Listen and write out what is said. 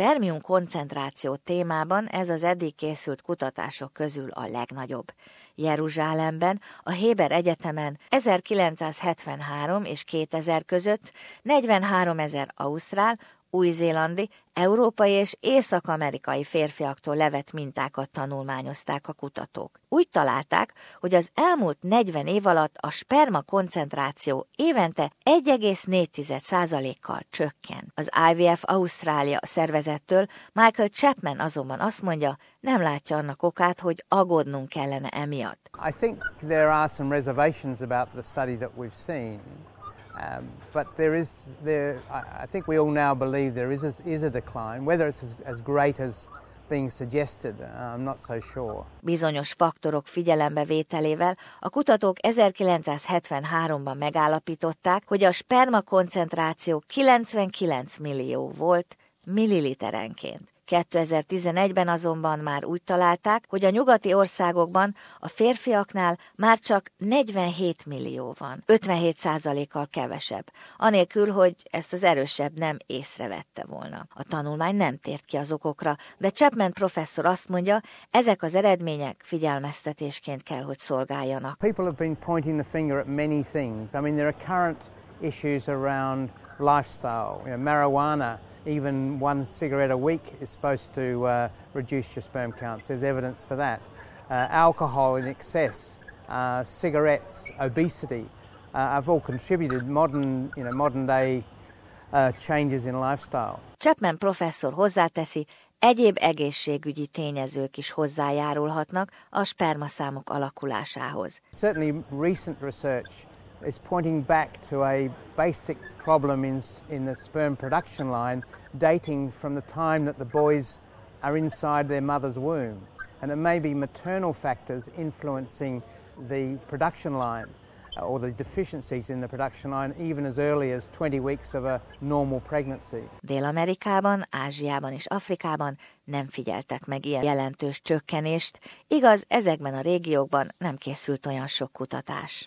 spermium koncentráció témában ez az eddig készült kutatások közül a legnagyobb. Jeruzsálemben, a Héber Egyetemen 1973 és 2000 között 43 ezer ausztrál, új-zélandi, európai és észak-amerikai férfiaktól levett mintákat tanulmányozták a kutatók. Úgy találták, hogy az elmúlt 40 év alatt a sperma koncentráció évente 1,4%-kal csökken. Az IVF Ausztrália szervezettől Michael Chapman azonban azt mondja, nem látja annak okát, hogy aggódnunk kellene emiatt. I think there are some reservations about the study that we've seen. Um, but there is, there, I, think we all now believe there is a, is a decline. Whether it's as, as great as being suggested, uh, I'm not so sure. Bizonyos faktorok figyelembevételével a kutatók 1973-ban megállapították, hogy a sperma koncentráció 99 millió volt milliliterenként. 2011-ben azonban már úgy találták, hogy a nyugati országokban a férfiaknál már csak 47 millió van, 57 kal kevesebb, anélkül, hogy ezt az erősebb nem észrevette volna. A tanulmány nem tért ki az okokra, de Chapman professzor azt mondja, ezek az eredmények figyelmeztetésként kell, hogy szolgáljanak. People have been pointing the finger at many things. I mean, there are current issues around lifestyle, you know, marijuana, even one cigarette a week is supposed to uh, reduce your sperm counts. There's evidence for that. Uh, alcohol in excess, uh, cigarettes, obesity uh, have all contributed modern, you know, modern day uh, changes in lifestyle. Chapman professzor hozzáteszi, egyéb egészségügyi tényezők is hozzájárulhatnak a spermaszámok alakulásához. Certainly recent research is pointing back to a basic problem in, in the sperm production line dating from the time that the boys are inside their mother's womb. And it may be maternal factors influencing the production line uh, or the deficiencies in the production line even as early as 20 weeks of a normal pregnancy. Dél-Amerikában, Ázsiában és Afrikában nem figyeltek meg ilyen jelentős csökkenést, igaz, ezekben a régiókban nem készült olyan sok kutatás.